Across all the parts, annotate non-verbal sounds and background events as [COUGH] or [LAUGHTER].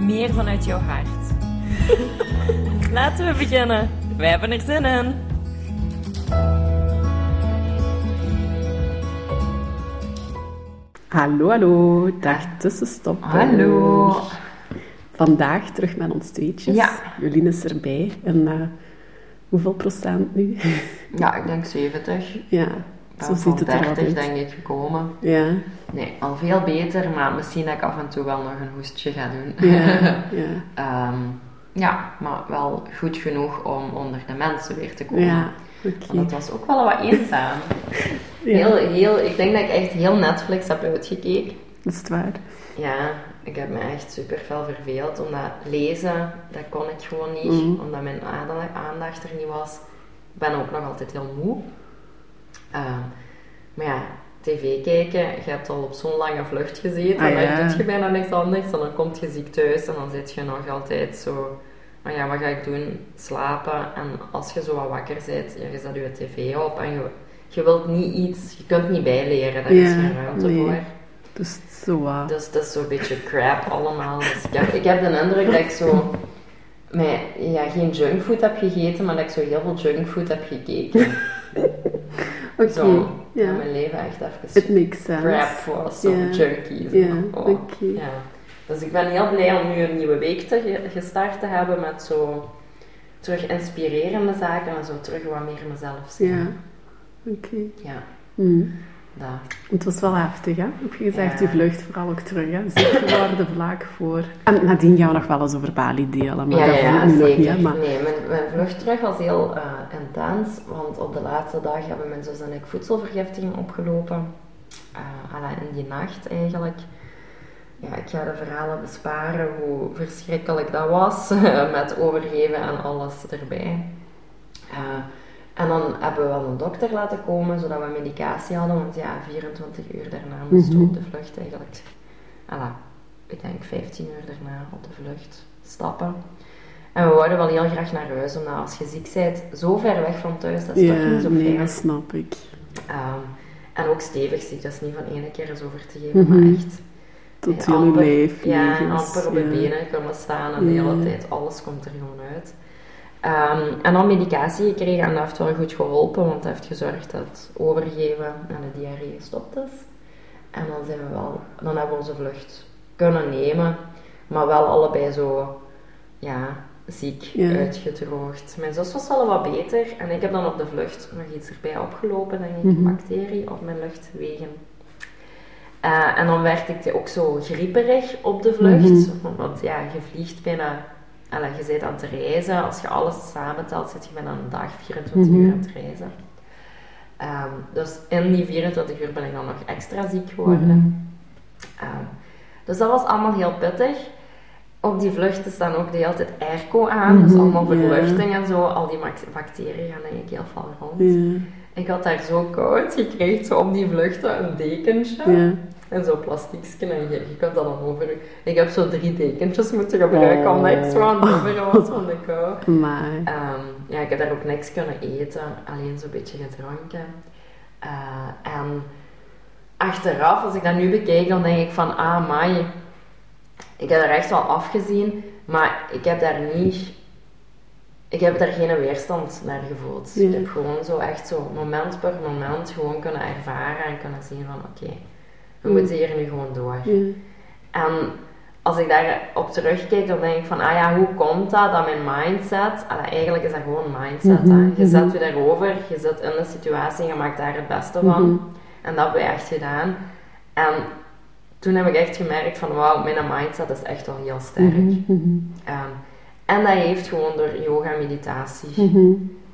meer vanuit jouw hart. [LAUGHS] Laten we beginnen. Wij hebben er zin in. Hallo, hallo. Dag tussenstop. Hallo. Vandaag terug met ons tweetjes. Ja. Jolien is erbij. En eh, hoeveel procent nu? Ja, ik denk 70. ja, zo ziet het er wel 30 uit. denk ik gekomen. Ja, Nee, al veel beter, maar misschien dat ik af en toe wel nog een hoestje ga doen. ja, ja. [LAUGHS] Ehm, ja, maar wel goed genoeg om onder de mensen weer te komen. Ja, oké. Want het was ook wel wat eenzaam. Ja, Heel, heel, ik denk dat ik echt heel Netflix heb uitgekeken. dat is het waar. Ja, ik heb me echt super veel verveeld. Omdat lezen, dat kon ik gewoon niet. Mhm. Omdat mijn aanda- aandacht er niet was. Ik ben ook nog altijd heel moe. Eh, maar ja, tv kijken, je hebt al op zo'n lange vlucht gezeten. Ah, en ja. dan doe je bijna niks anders. En dan kom je ziek thuis en dan zit je nog altijd zo... Maar ja, wat ga ik doen? Slapen. En als je zo wat wakker bent, je zet je tv op en je, je wilt niet iets... Je kunt niet bijleren, daar is Ja, geen ruimte nee. voor. Dus zo wat. Dus dat is zo'n beetje crap allemaal. Dus ik, heb, ik heb de indruk dat ik zo met, ja, geen junkfood heb gegeten, maar dat ik zo heel veel junkfood heb gekeken. Oké, Zo, ja. mijn leven echt even It makes sense. crap was, zo'n Ja. junkie. Zo. Ja, Oh, oké. ja. Dus ik ben heel blij om nu een nieuwe week te ge- gestart te hebben met zo terug inspirerende zaken en zo terug wat meer mezelf zijn. Ja, oké. Ja, Hm. Het was wel heftig, hè? Heb je gezegd, Ja. je vlucht vooral ook terug, hè? Ziek geworden vlak voor. En nadien gaan we nog wel eens over Bali delen, maar ja, dat ja, nu nog zeker. niet, maar... Nee, mijn, mijn vlucht terug was heel eh, intens, want op de laatste dag hebben mijn zus en ik voedselvergiftiging opgelopen. La in die nacht eigenlijk. Ja, ik ga de verhalen besparen hoe verschrikkelijk dat was, [LAUGHS] met overgeven en alles erbij. Eh, en dan hebben we wel een dokter laten komen, zodat we medicatie hadden, want ja, 24 uur daarna moesten we Mhm. op de vlucht eigenlijk. Alla, ik denk 15 uur daarna op de vlucht stappen. En we wouden wel heel graag naar huis, omdat als je ziek bent, zo ver weg van thuis, dat is toch niet zo nee, dat snap ik. Ehm, en ook stevig ziek, dat is niet van ene keer eens over te geven, Mhm. maar echt Tot ja, heel lijf Ja, amper op je ja. benen kunnen staan en de hele tijd, alles komt er gewoon uit. Ehm, en dan medicatie gekregen en dat heeft wel goed geholpen, want dat heeft gezorgd dat het overgeven en de diarree gestopt is. En dan, zijn we wel, dan hebben we onze vlucht kunnen nemen, maar wel allebei zo ja, ziek Ja. uitgedroogd. Mijn zus was wel wat beter en ik heb dan op de vlucht nog iets erbij opgelopen, denk ik, Mhm. een bacterie op mijn luchtwegen. Eh, en dan werd ik ook zo grieperig op de vlucht. Want ja, je vliegt bijna... Allee, je bent aan het reizen. Als je alles samentelt, zit je bijna een dag 24 Mhm. uur aan het reizen. Ehm, dus in die 24 uur ben ik dan nog extra ziek geworden. Mhm. Ehm, dus dat was allemaal heel pittig. Op die vluchten staan ook de hele tijd airco aan. Dus Mhm, allemaal verluchting en zo. Al die bacteriën gaan denk ik heel veel rond. Ik had daar zo koud. Je kreeg zo op die vluchten een dekentje. ja. En zo'n plastiekje en je, je kunt dat dan over... Ik heb zo drie dekentjes moeten gebruiken omdat ik zo aan het overen was van de kou. Maar, Ehm, ja, ik heb daar ook niks kunnen eten, alleen zo'n beetje gedronken. Eh, en achteraf, als ik dat nu bekijk, dan denk ik van, ah, mai, ik heb er echt wel afgezien, maar ik heb daar niet... Ik heb daar geen weerstand naar gevoeld. Ik heb gewoon zo echt zo moment per moment gewoon kunnen ervaren en kunnen zien van, oké, we Mm. moeten hier nu gewoon door. En als ik daarop terugkijk, dan denk ik van, ah ja, hoe komt dat, dat mijn mindset, eigenlijk is dat gewoon mindset, Mhm, hè. je mhm. zet je daarover, je zit in de situatie en je maakt daar het beste van. Mhm. En dat hebben we echt gedaan. En toen heb ik echt gemerkt van, wauw, mijn mindset is echt wel heel sterk. Mhm, mhm, Ehm, en dat heeft gewoon door yoga en meditatie, mhm.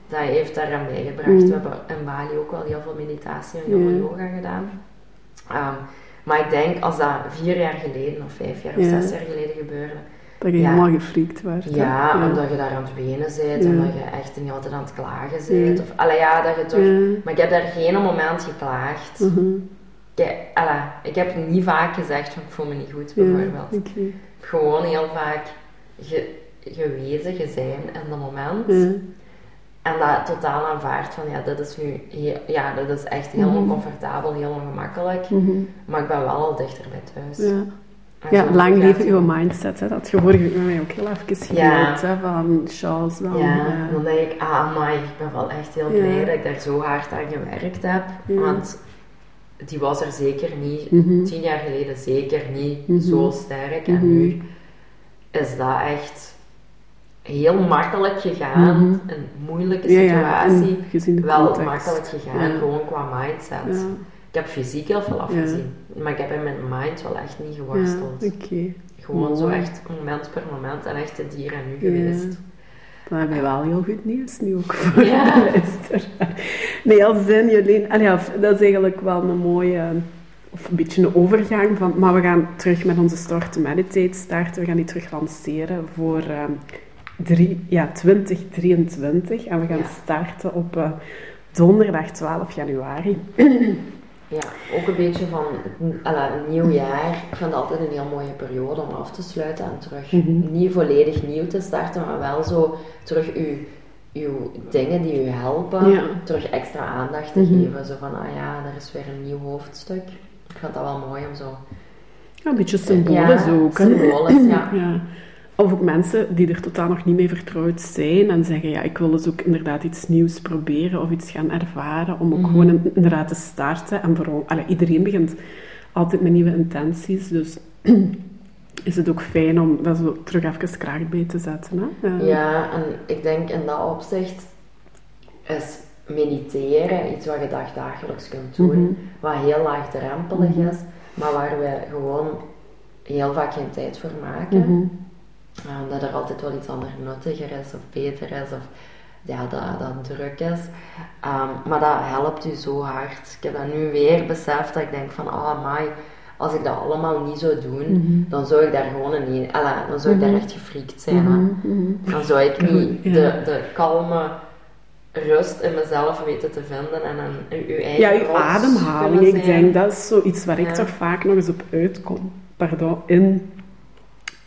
dat heeft daaraan bijgebracht. Mhm. We hebben in Bali ook wel heel veel meditatie en yoga gedaan. Ehm, maar ik denk, als dat vier jaar geleden of vijf jaar of Ja. zes jaar geleden gebeurde, Dat je Ja. helemaal gefreakt werd. Ja, omdat je daar aan het wenen bent dat je echt niet altijd aan het klagen bent. Of, allee, ja, dat je toch... Maar ik heb daar geen moment geklaagd. Mhm. Ik, allee, ik heb niet vaak gezegd van ik voel me niet goed, bijvoorbeeld. heb gewoon heel vaak ge, gewezen, gezien in dat moment. Ja. En dat totaal aanvaard van ja, dit is nu heel, ja, dit is echt heel Mhm. oncomfortabel, heel ongemakkelijk. Mhm. Maar ik ben wel al dichter bij thuis. Ja. Ja, lang leven uw mindset. Hè. Dat je vorige week met mij ook heel even Ja. gedeeld hè, van Charles. Dan, Ja, dan denk ik, ah amai, ik ben wel echt heel Ja. blij dat ik daar zo hard aan gewerkt heb. Ja. Want die was er zeker niet, Mhm. tien jaar geleden zeker niet Mhm. zo sterk. En nu is dat echt heel makkelijk gegaan. Mhm. Een moeilijke ja, ja, situatie. de wel context. makkelijk gegaan, Ja. gewoon qua mindset. Ja, Ik heb fysiek heel veel afgezien, maar ik heb in mijn mind wel echt niet ja geworsteld. oké. Gewoon zo echt moment per moment en echt het hier en nu Ja. geweest. Dan hebben we wel heel goed nieuws nu ook [LAUGHS] voor Ja. de luisteraar. Nee, als zin, Jolien. Allee, ja, dat is eigenlijk wel een mooie, of een beetje een overgang van, maar we gaan terug met onze Start to Meditate starten. We gaan die terug lanceren voor ehm, drie, ja, 2023. En we gaan Ja. starten op eh, donderdag 12 januari. Ja, ook een beetje van alla, een nieuw jaar. Ik vind het altijd een heel mooie periode om af te sluiten en terug Mhm. niet volledig nieuw te starten, maar wel zo terug uw, uw dingen die u helpen, Ja. terug extra aandacht te Mhm. geven. Zo van, ah ja, er is weer een nieuw hoofdstuk. Ik vind dat wel mooi om zo... Ja, een beetje symbolisch Ja, ook. hè. symbolisch, ja. ja. Of ook mensen die er totaal nog niet mee vertrouwd zijn en zeggen, ja, ik wil dus ook inderdaad iets nieuws proberen of iets gaan ervaren, om ook Mhm. gewoon in- inderdaad te starten. En vooral, allee, iedereen begint altijd met nieuwe intenties, dus [CLEARS THROAT] is het ook fijn om dat zo terug even kracht bij te zetten. Hè? Eh, Ja, en ik denk in dat opzicht is mediteren iets wat je dag, dagelijks kunt doen, Mhm. wat heel laagdrempelig Mhm. is, maar waar we gewoon heel vaak geen tijd voor maken. Ja, omdat er altijd wel iets anders nuttiger is of beter is of ja, dat, dat druk is. Ehm, maar dat helpt u zo hard. Ik heb dat nu weer beseft dat ik denk van, ah amai, als ik dat allemaal niet zou doen, Mhm. dan zou ik daar gewoon een, alla, dan zou ik daar Mhm. echt gefriekt zijn. Mhm. Dan zou ik niet Ja. de, de kalme rust in mezelf weten te vinden en een, uw eigen Ja, je rots ademhaling, ik denk dat is zoiets waar ik toch vaak nog eens op uitkom. Pardon, in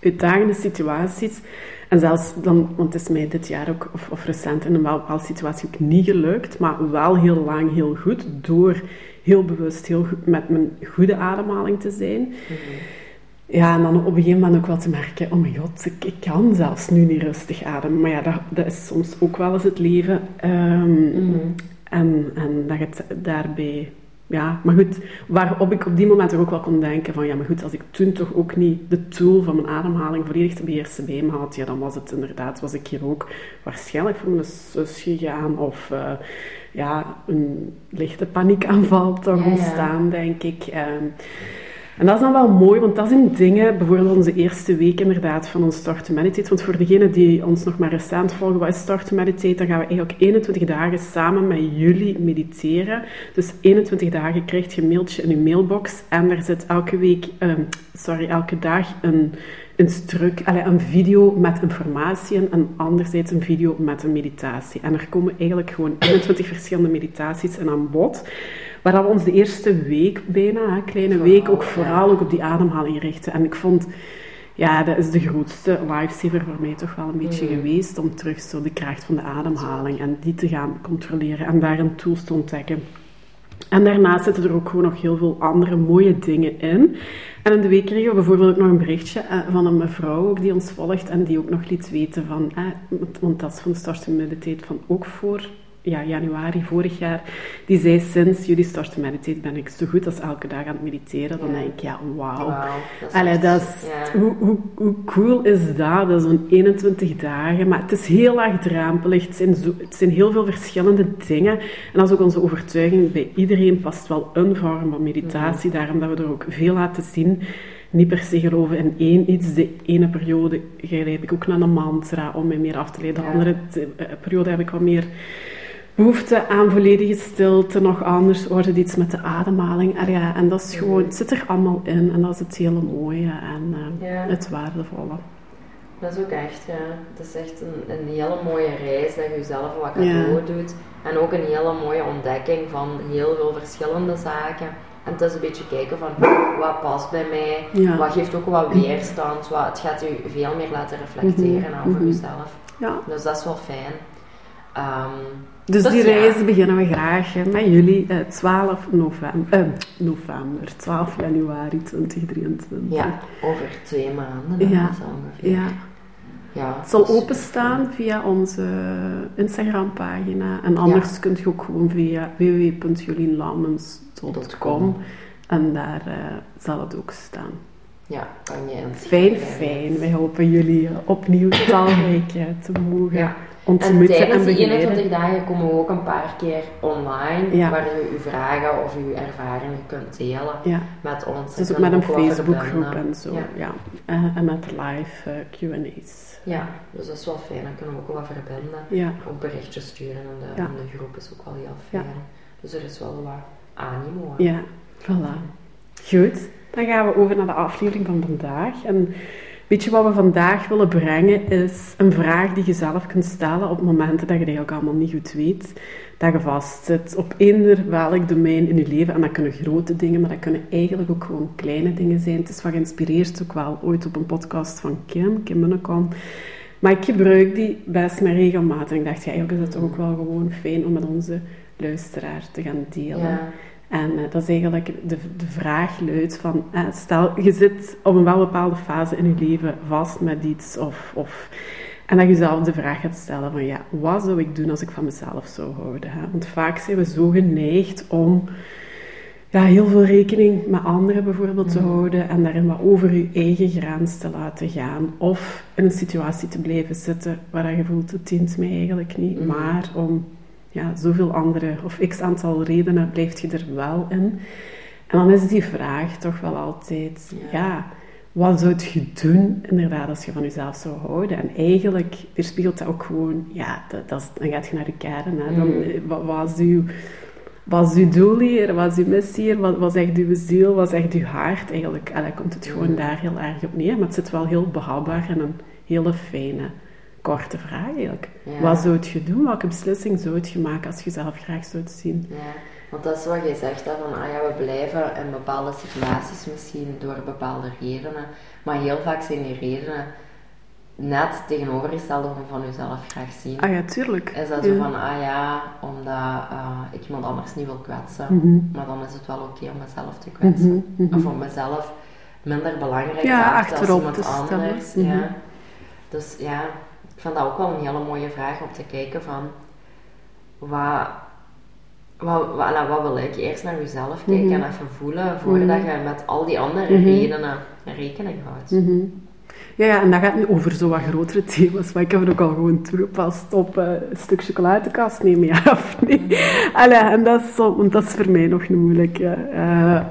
uitdagende situaties. En zelfs dan, want het is mij dit jaar ook, of, of recent, in een bepaalde situatie ook niet gelukt, maar wel heel lang heel goed, door heel bewust heel goed met mijn goede ademhaling te zijn. Mhm. Ja, en dan op een gegeven moment ook wel te merken, oh mijn god, ik, ik kan zelfs nu niet rustig ademen. Maar ja, dat, dat is soms ook wel eens het leven. Mhm. en, en dat het daarbij... Ja, maar goed, waarop ik op die moment ook wel kon denken van... Ja, maar goed, als ik toen toch ook niet de tool van mijn ademhaling volledig te beheersen bij me had... Ja, dan was het inderdaad, was ik hier ook waarschijnlijk voor mijn zus gegaan. Of eh, ja, een lichte paniekaanval toch Ja, ja. ontstaan, denk ik. Ehm, en dat is dan wel mooi, want dat zijn dingen, bijvoorbeeld onze eerste week inderdaad van ons Start to Meditate. Want voor degenen die ons nog maar recent volgen, wat is Start to Meditate? Dan gaan we eigenlijk 21 dagen samen met jullie mediteren. Dus 21 dagen krijg je een mailtje in je mailbox en er zit elke week, ehm, sorry, elke dag een, een, allez, een video met informatie in en anderzijds een video met een meditatie. En er komen eigenlijk gewoon 21 verschillende meditaties in aan bod. Waar we ons de eerste week bijna, een kleine week, ook vooral ook op die ademhaling richten. En ik vond, ja, dat is de grootste lifesaver voor mij toch wel een beetje Mhm. geweest. Om terug zo de kracht van de ademhaling en die te gaan controleren en daar een tools te ontdekken. En daarnaast zitten er ook gewoon nog heel veel andere mooie dingen in. En in de week kregen we bijvoorbeeld ook nog een berichtje eh, van een mevrouw ook die ons volgt en die ook nog liet weten van, eh, want- dat is van de Start to Meditate van ook voor ja, januari vorig jaar, die zei sinds jullie Start to Meditate ben ik zo goed als elke dag aan het mediteren. Dan Ja. denk ik, ja, wauw. Wauw, dat is Allee, dat is, ja. hoe, hoe, hoe cool is dat? Dat is zo'n 21 dagen, maar het is heel laagdrempelig. Het zijn, zo, het zijn heel veel verschillende dingen. En dat is ook onze overtuiging. Bij iedereen past wel een vorm van meditatie, daarom dat we er ook veel laten zien. Niet per se geloven in één iets. De ene periode grijp ik ook naar een mantra om mij meer af te leiden. De Ja. andere eh, periode heb ik wat meer behoefte aan volledige stilte, nog anders wordt het iets met de ademhaling. En, ja, en dat is gewoon, het zit er allemaal in en dat is het hele mooie en eh, Ja. het waardevolle. Dat is ook echt, ja. Het is echt een, een hele mooie reis dat je jezelf wat cadeau doet. En ook een hele mooie ontdekking van heel veel verschillende zaken. En het is een beetje kijken van wat past bij mij, wat geeft ook wat weerstand. Wat, het gaat u veel meer laten reflecteren mhm. over jezelf. Ja. Dus dat is wel fijn. Um, dus, die reis beginnen we graag met jullie eh, 12 november, eh, november, 12 januari 2023. Ja, over twee maanden. Ja, ongeveer. ja. Ja, het zal openstaan via onze Instagram-pagina. En anders kunt je ook gewoon via www.jolienlamens.com en daar uh, zal het ook staan. Ja, kan je Fijn, fijn. Wij hopen jullie opnieuw [LAUGHS] talrijk te mogen ja ontmoeten en tijdens die 21 dagen komen we ook een paar keer online, waar je uw vragen of uw ervaringen kunt delen met ons. Dus ook met een Facebookgroep en zo, ja. en met live uh, Q&A's. Ja, dus dat is wel fijn. Dan kunnen we ook wel verbinden. Ook berichtjes sturen in de, in de groep is ook wel heel fijn. Dus er is wel wat animo. Ja, voilà. Goed, dan gaan we over naar de aflevering van vandaag. En Weet je wat we vandaag willen brengen is een vraag die je zelf kunt stellen op momenten dat je het ook allemaal niet goed weet. Dat je vastzit op eender welk domein in je leven. En dat kunnen grote dingen, maar dat kunnen eigenlijk ook gewoon kleine dingen zijn. Het is van geïnspireerd ook wel ooit op een podcast van Kim, Kim Munnekom. Maar ik gebruik die best maar regelmatig. En ik dacht, ja, eigenlijk is het ook wel gewoon fijn om met onze luisteraar te gaan delen. Ja. En uh, dat is eigenlijk de, de vraag luidt van, uh, stel je zit op een wel bepaalde fase in je leven vast met iets of, of en dat je zelf de vraag gaat stellen van ja, wat zou ik doen als ik van mezelf zou houden? Hè? Want vaak zijn we zo geneigd om ja, heel veel rekening met anderen bijvoorbeeld te mm. houden en daarin wat over je eigen grens te laten gaan. Of in een situatie te blijven zitten waar je voelt, het dient mij eigenlijk niet, mm. maar om ja, zoveel andere, of x aantal redenen blijft je er wel in. En dan is die vraag toch wel altijd, ja, wat zou je doen inderdaad als je van jezelf zou houden? En eigenlijk weerspiegelt dat ook gewoon, ja, dat, dat dan gaat je naar je kern. Hè. Dan, mm. eh, wat, wat, is uw, wat is uw doel hier? Wat is uw missie hier? Wat, wat zegt uw ziel? Wat zegt uw hart? Eigenlijk, eigenlijk komt het gewoon mm. daar heel erg op neer. Maar het zit wel heel behapbaar en een hele fijne korte vraag eigenlijk. Wat zou je doen? Welke beslissing zou je maken als je zelf graag zou zien? Ja, want dat is wat je zegt, hè, van ah ja, we blijven in bepaalde situaties misschien door bepaalde redenen, maar heel vaak zijn die redenen net tegenovergestelde van van jezelf graag zien. Ah ja, tuurlijk. Is dat zo van, ah ja, omdat uh, ik iemand anders niet wil kwetsen, mhm. maar dan is het wel oké om mezelf te kwetsen. Mhm, mhm. Of om mezelf minder belangrijk te achten als iemand anders. Ja. Dus ja, ik vind dat ook wel een hele mooie vraag om te kijken van wat, wat, wat, wat wil ik? Eerst naar jezelf kijken mhm. en even voelen voordat mm je met al die andere mhm. redenen rekening houdt. Mhm. Ja, ja, en dat gaat over zo wat grotere thema's. Maar ik heb het ook al gewoon toegepast op uh, een stuk chocoladekast. Neem je of niet? Mm en dat is, zo, want dat is voor mij nog moeilijk. Uh,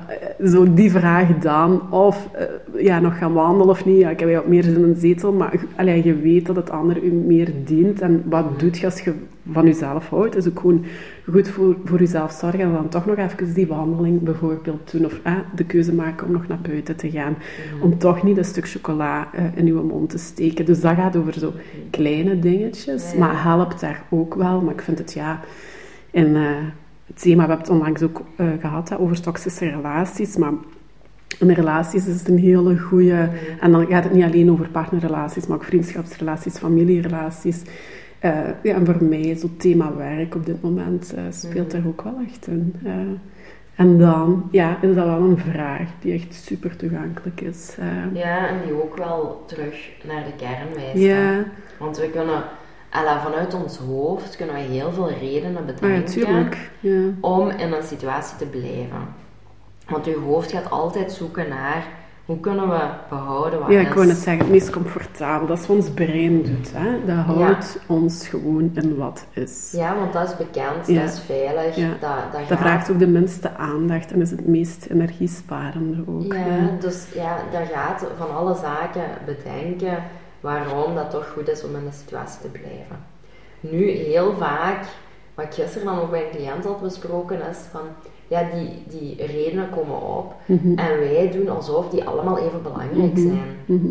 zo die vraag gedaan. Of uh, ja, nog gaan wandelen of niet. Ja, ik heb wat meer zin in een zetel. Maar allee, je weet dat het ander u meer dient. En wat doet je als je van jezelf houdt? Is ook gewoon goed voor, voor jezelf zorgen en dan toch nog even die wandeling bijvoorbeeld doen. Of de keuze maken om nog naar buiten te gaan. Mhm. Om toch niet een stuk chocola uh, in uw mond te steken. Dus dat gaat over zo kleine dingetjes. Maar helpt daar ook wel. Maar ik vind het ja... In, uh, het thema, we hebben het onlangs ook uh, gehad hè, over toxische relaties. Maar in relaties is het een hele goede. En dan gaat het niet alleen over partnerrelaties, maar ook vriendschapsrelaties, familierelaties. Uh, ja, en voor mij is het thema werk op dit moment uh, speelt daar ook wel echt in. Uh, en dan ja, is dat wel een vraag die echt super toegankelijk is. ja, en die ook wel terug naar de kern wijst. Ja. Want we kunnen, alla, vanuit ons hoofd kunnen we heel veel redenen ah bedenken ja, om in een situatie te blijven. Want je hoofd gaat altijd zoeken naar hoe kunnen we behouden wat Ja, ik wou net zeggen, het meest comfortabel. Dat is wat ons brein doet. Hè? Dat houdt ons gewoon in wat is. Ja, want dat is bekend, dat is veilig. Dat, dat, dat vraagt ook de minste aandacht en is het meest energiesparende ook. Ja, dus ja, dat gaat van alle zaken bedenken waarom dat toch goed is om in de situatie te blijven. Nu, heel vaak, wat ik gisteren dan ook bij een cliënt had besproken, is van ja, die, die redenen komen op. Mhm. En wij doen alsof die allemaal even belangrijk mhm. zijn. Mhm.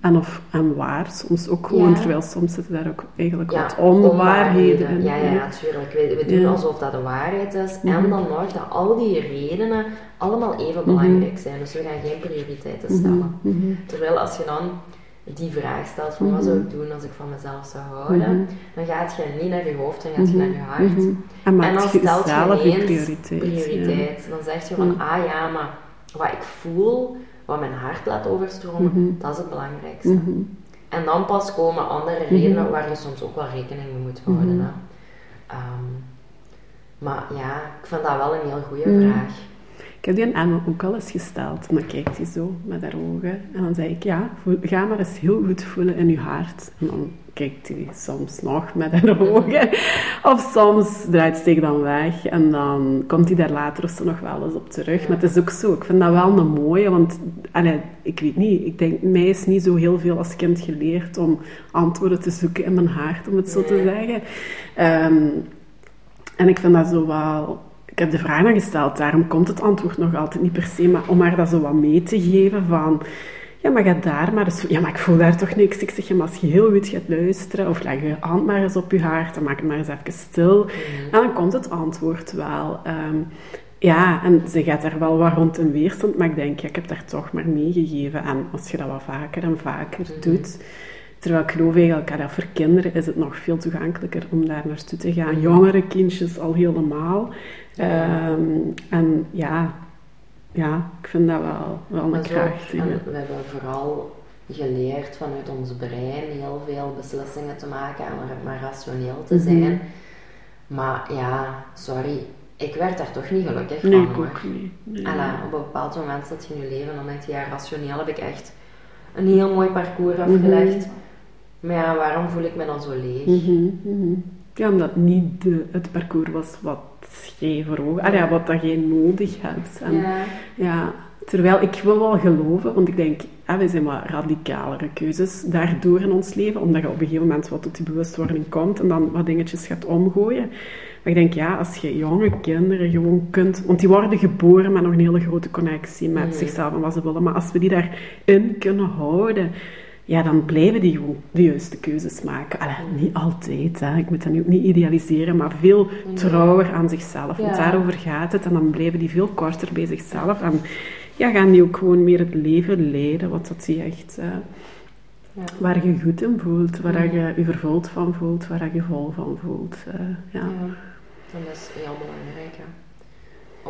En, of, en waar, soms ook gewoon, Ja. terwijl soms zitten daar ook eigenlijk Ja, wat onwaarheden in. Ja, ja, ja, tuurlijk. We, we doen Ja. alsof dat de waarheid is. En dan nog dat al die redenen allemaal even belangrijk zijn. Dus we gaan geen prioriteiten stellen. Terwijl als je dan die vraag stelt van wat zou ik doen als ik van mezelf zou houden, Mhm. dan gaat je niet naar je hoofd, dan gaat je mhm, naar je hart. mhm. En En dan je stelt je ineens prioriteit. prioriteit. Dan zeg je van, Mhm. ah ja, maar wat ik voel, wat mijn hart laat overstromen, Mhm. dat is het belangrijkste. Ja. Mhm, En dan pas komen andere redenen waar je soms ook wel rekening mee moet houden. Mhm. Hè. Ehm, maar ja, ik vind dat wel een heel goede Mhm. vraag. Ik heb die aan ook al eens gesteld. En dan kijkt hij zo met haar ogen. En dan zei ik, ja, ga maar eens heel goed voelen in je hart. En dan kijkt hij soms nog met haar [LAUGHS] ogen. Of soms draait ze dan weg. En dan komt hij daar later of zo nog wel eens op terug. Maar het is ook zo. Ik vind dat wel een mooie. Want, allee, ik weet niet. Ik denk, mij is niet zo heel veel als kind geleerd om antwoorden te zoeken in mijn hart, om het zo te zeggen. Ehm, en ik vind dat zo wel... Ik heb de vraag dan gesteld, daarom komt het antwoord nog altijd niet per se, maar om haar dat zo wat mee te geven van... Ja, maar ga daar maar eens... Ja, maar ik voel daar toch niks. Ik zeg, ja, maar als je heel goed gaat luisteren, of leg je hand maar eens op je hart, en maak het maar eens even stil, en dan komt het antwoord wel. Ehm, ja, en ze gaat daar wel wat rond in weerstand, maar ik denk, ja, ik heb daar toch maar meegegeven. En als je dat wat vaker en vaker doet... Terwijl ik geloof eigenlijk, ja, voor kinderen is het nog veel toegankelijker om daar naartoe te gaan. Jongere kindjes al helemaal. Ehm, en ja, ja, ik vind dat wel, wel een kracht. en we hebben vooral geleerd vanuit ons brein heel veel beslissingen te maken en maar rationeel te Mhm. zijn. Maar ja, sorry, ik werd daar toch niet gelukkig Nee, van ik ook niet. Nee. Alla, op een bepaald moment zit je in je leven en dan denk je, ja, rationeel heb ik echt een heel mooi parcours Mhm. afgelegd. Maar ja, waarom voel ik me dan zo leeg? Mhm, mhm. Ja, omdat het niet de, het parcours was wat jij voor ogen... Ja, wat dat jij nodig hebt. En, Ja, Ja, terwijl ik wil wel geloven, want ik denk, ah, wij zijn wat radicalere keuzes daardoor in ons leven, omdat je op een gegeven moment wat tot die bewustwording komt en dan wat dingetjes gaat omgooien. Maar ik denk, ja, als je jonge kinderen gewoon kunt, want die worden geboren met nog een hele grote connectie met Mhm. zichzelf en wat ze willen, maar als we die daarin kunnen houden, ja, dan blijven die gewoon de juiste keuzes maken. Allee, niet altijd, hè. ik moet dat nu ook niet idealiseren, maar veel trouwer aan zichzelf. Want Ja. daarover gaat het en dan blijven die veel korter bij zichzelf. En ja, gaan die ook gewoon meer het leven leiden, wat dat die echt, eh, ja. waar je goed in voelt, waar Mhm. je je vervuld van voelt, waar je vol van voelt. eh, ja. Ja, dat is heel belangrijk. Hè.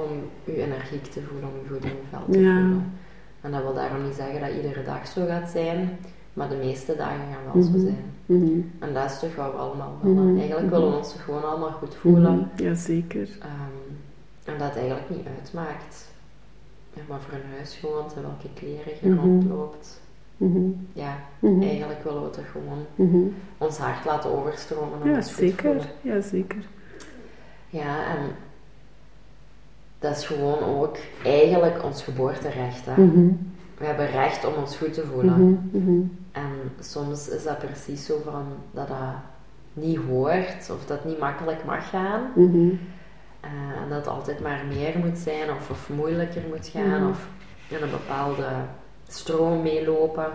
Om je energiek te voelen, om je goed in je vel te Ja. voelen. En dat wil daarom niet zeggen dat iedere dag zo gaat zijn, maar de meeste dagen gaan wel zo Mhm. zijn. Mhm. En dat is toch wat we allemaal willen. Mhm. Eigenlijk willen we ons toch gewoon allemaal goed voelen. Mhm. Jazeker. Ehm, en dat het eigenlijk niet uitmaakt. Ja, maar voor een huis gewoont en welke kleren je rondloopt. Ja, eigenlijk willen we toch gewoon ons hart laten overstromen en Ja, ons zeker. Ja, zeker. Ja, en dat is gewoon ook eigenlijk ons geboorterecht. Hè. We hebben recht om ons goed te voelen. En soms is dat precies zo van dat dat niet hoort of dat niet makkelijk mag gaan. Mhm. Eh, en dat het altijd maar meer moet zijn of, of moeilijker moet gaan Mhm. of in een bepaalde stroom meelopen.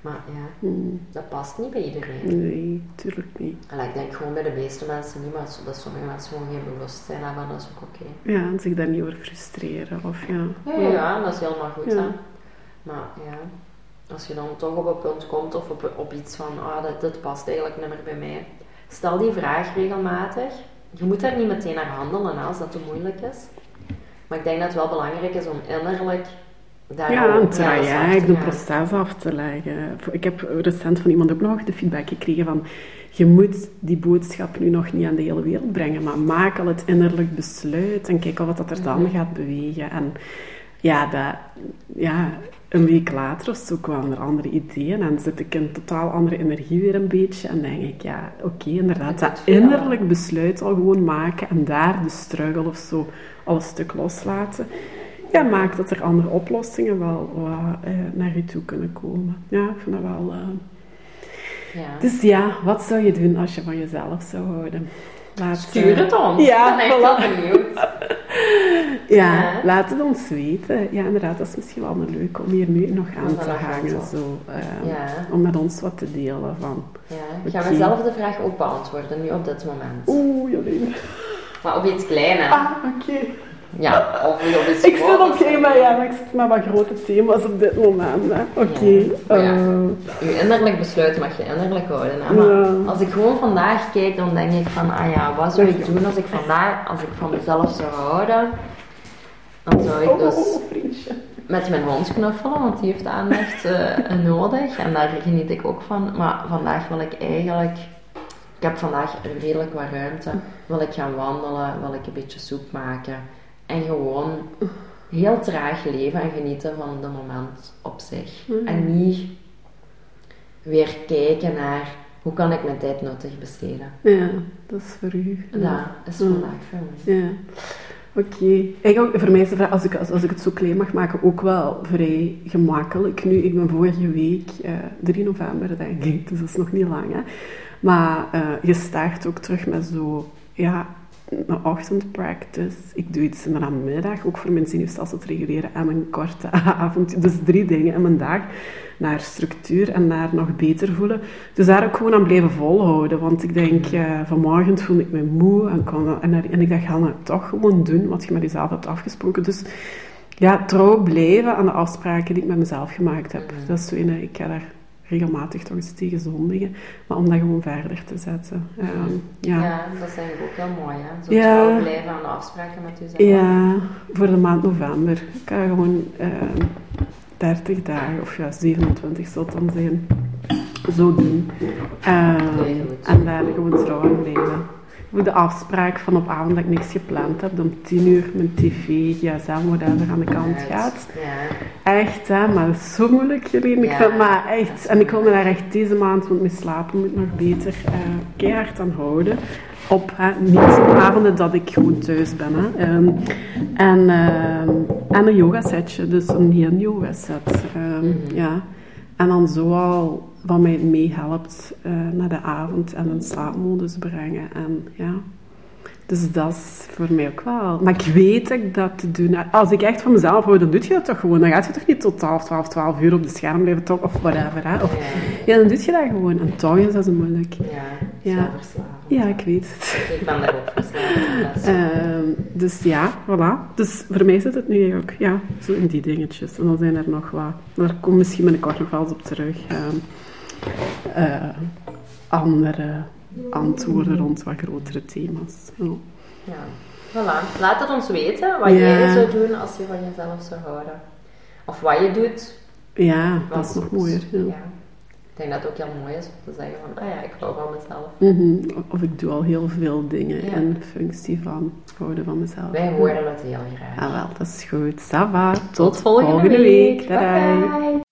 Maar ja, Mhm. dat past niet bij iedereen. Nee, tuurlijk niet. En ik denk gewoon bij de meeste mensen niet, maar dat sommige mensen gewoon geen bewustzijn hebben, dat is ook oké. Ja, en zich daar niet over frustreren. Of ja. Ja, ja, ja, dat is helemaal goed. Ja. Hè? Maar ja, als je dan toch op een punt komt of op, op iets van, ah, dit, dit past eigenlijk niet meer bij mij, stel die vraag regelmatig. Je moet daar niet meteen naar handelen als dat te moeilijk is. Maar ik denk dat het wel belangrijk is om innerlijk daar Ja, een traject, een proces af te leggen. Ik heb recent van iemand ook nog de feedback gekregen van je moet die boodschap nu nog niet aan de hele wereld brengen, maar maak al het innerlijk besluit en kijk al wat dat er dan Mhm. gaat bewegen. En ja, dat, ja, een week later of zo kwamen er andere ideeën en zit ik in totaal andere energie weer een beetje. En denk ik, ja, oké, inderdaad, dat innerlijk besluit al gewoon maken en daar de struggle of zo al een stuk loslaten. Ja, maakt dat er andere oplossingen wel eh, naar je toe kunnen komen. Ja, ik vind dat wel... eh, Ja. Dus ja, wat zou je doen als je van jezelf zou houden? Laat, Stuur het ons. Ja, ik ben echt voilà. wel benieuwd. Ja, Ja. laat het ons weten. Ja, inderdaad, dat is misschien wel een leuk om hier nu nog aan te hangen. Zo, eh, Ja. Om met ons wat te delen van... Ja, gaan we zelf de vraag ook beantwoorden, nu op dit moment. Oeh, Jolien. Maar op iets kleiner. Ah, oké. Ja, of op iets Ik zit groters. oké, maar ja, maar ik zit met wat grote thema's op dit moment. Oké. Ja, maar ja. eh, Je innerlijk besluit mag je innerlijk houden. Hè? Maar Ja. als ik gewoon vandaag kijk, dan denk ik van, ah ja, wat zou ik doen als ik vandaag, als ik van mezelf zou houden? Dan zou ik oh, dus oh, vriendje. met mijn hond knuffelen, want die heeft aandacht eh, [LAUGHS] nodig. En daar geniet ik ook van. Maar vandaag wil ik eigenlijk, ik heb vandaag redelijk wat ruimte. Wil ik gaan wandelen, wil ik een beetje soep maken. En gewoon heel traag leven en genieten van de moment op zich. Mhm. En niet weer kijken naar hoe kan ik mijn tijd nuttig besteden. Ja, dat is voor u. Dat is Mhm. vandaag voor mij. Ja. Oké. Eigenlijk, Voor mij is de vraag, als ik, als, als ik het zo klein mag maken, ook wel vrij gemakkelijk. Nu, ik ben vorige week, eh 3 november denk ik, dus dat is nog niet lang. Hè. Maar eh, je start ook terug met zo, ja, een ochtendpractice. Ik doe iets in de namiddag, ook voor mijn zenuwstelsel te reguleren, en een korte [LAUGHS] avond. Dus drie dingen in mijn dag. Naar structuur en naar nog beter voelen. Dus daar ook gewoon aan blijven volhouden. Want ik denk, eh, vanmorgen voelde ik me moe en, kon, en, en ik dacht, ga nou toch gewoon doen wat je met jezelf hebt afgesproken. Dus ja, trouw blijven aan de afspraken die ik met mezelf gemaakt heb. Dat is zo een, ik ga daar regelmatig toch eens tegen zondigen. Maar om dat gewoon verder te zetten. Ehm, Ja. ja. dat is eigenlijk ook heel mooi. Hè? Zo Ja. blijven aan de afspraken met jezelf. Ja, voor de maand november. Ik ga gewoon ehm 30 dagen, of ja, 27 zal het dan zijn, zo doen. Ehm, goed. en daar gewoon trouw aan blijven. Voor de afspraak van op avond dat ik niks gepland heb, om 10 uur mijn tv, gsm, whatever aan de kant gaat. Ja. Echt, hè, maar dat is zo moeilijk, jullie. Ik vind maar echt, en ik wil me daar echt deze maand, want mijn slapen moet nog beter, eh keihard aan houden. Op hè, niet op avonden dat ik gewoon thuis ben. Hè. Ehm, en, ehm, en een yogasetje, dus een heel yoga set. Ehm, Mhm. ja. En dan zo al wat mij meehelpt eh naar de avond en een slaapmodus brengen. En ja, dus dat is voor mij ook wel. Maar ik weet dat ik dat te doen. Als ik echt van mezelf hou, dan doe je dat toch gewoon. Dan gaat je toch niet tot 12, 12, 12 uur op de scherm blijven toch, of whatever. Hè? Of, Ja. ja, dan doe je dat gewoon. En toch is dat zo moeilijk. Ja, Ja. ik weet het. Ik ben daar ook verslaafd. [LAUGHS] Ehm, dus ja, voilà. Dus voor mij zit het nu ook ja, zo in die dingetjes. En dan zijn er nog wat. Daar kom misschien binnenkort nog wel eens op terug. ehm, eh, andere antwoorden rond wat grotere thema's. Ja. Ja. Voilà. Laat het ons weten wat Ja. jij zou doen als je van jezelf zou houden. Of wat je doet. Ja, dat is nog mooier. Ja. Ik denk dat het ook heel mooi is om te zeggen van, ah ja, ik hou van mezelf. Mhm. Of ik doe al heel veel dingen in functie van houden van mezelf. Wij horen het heel graag. Ah wel, dat is goed. Sava. Tot, Tot volgende, volgende week. Bye Bye. bye.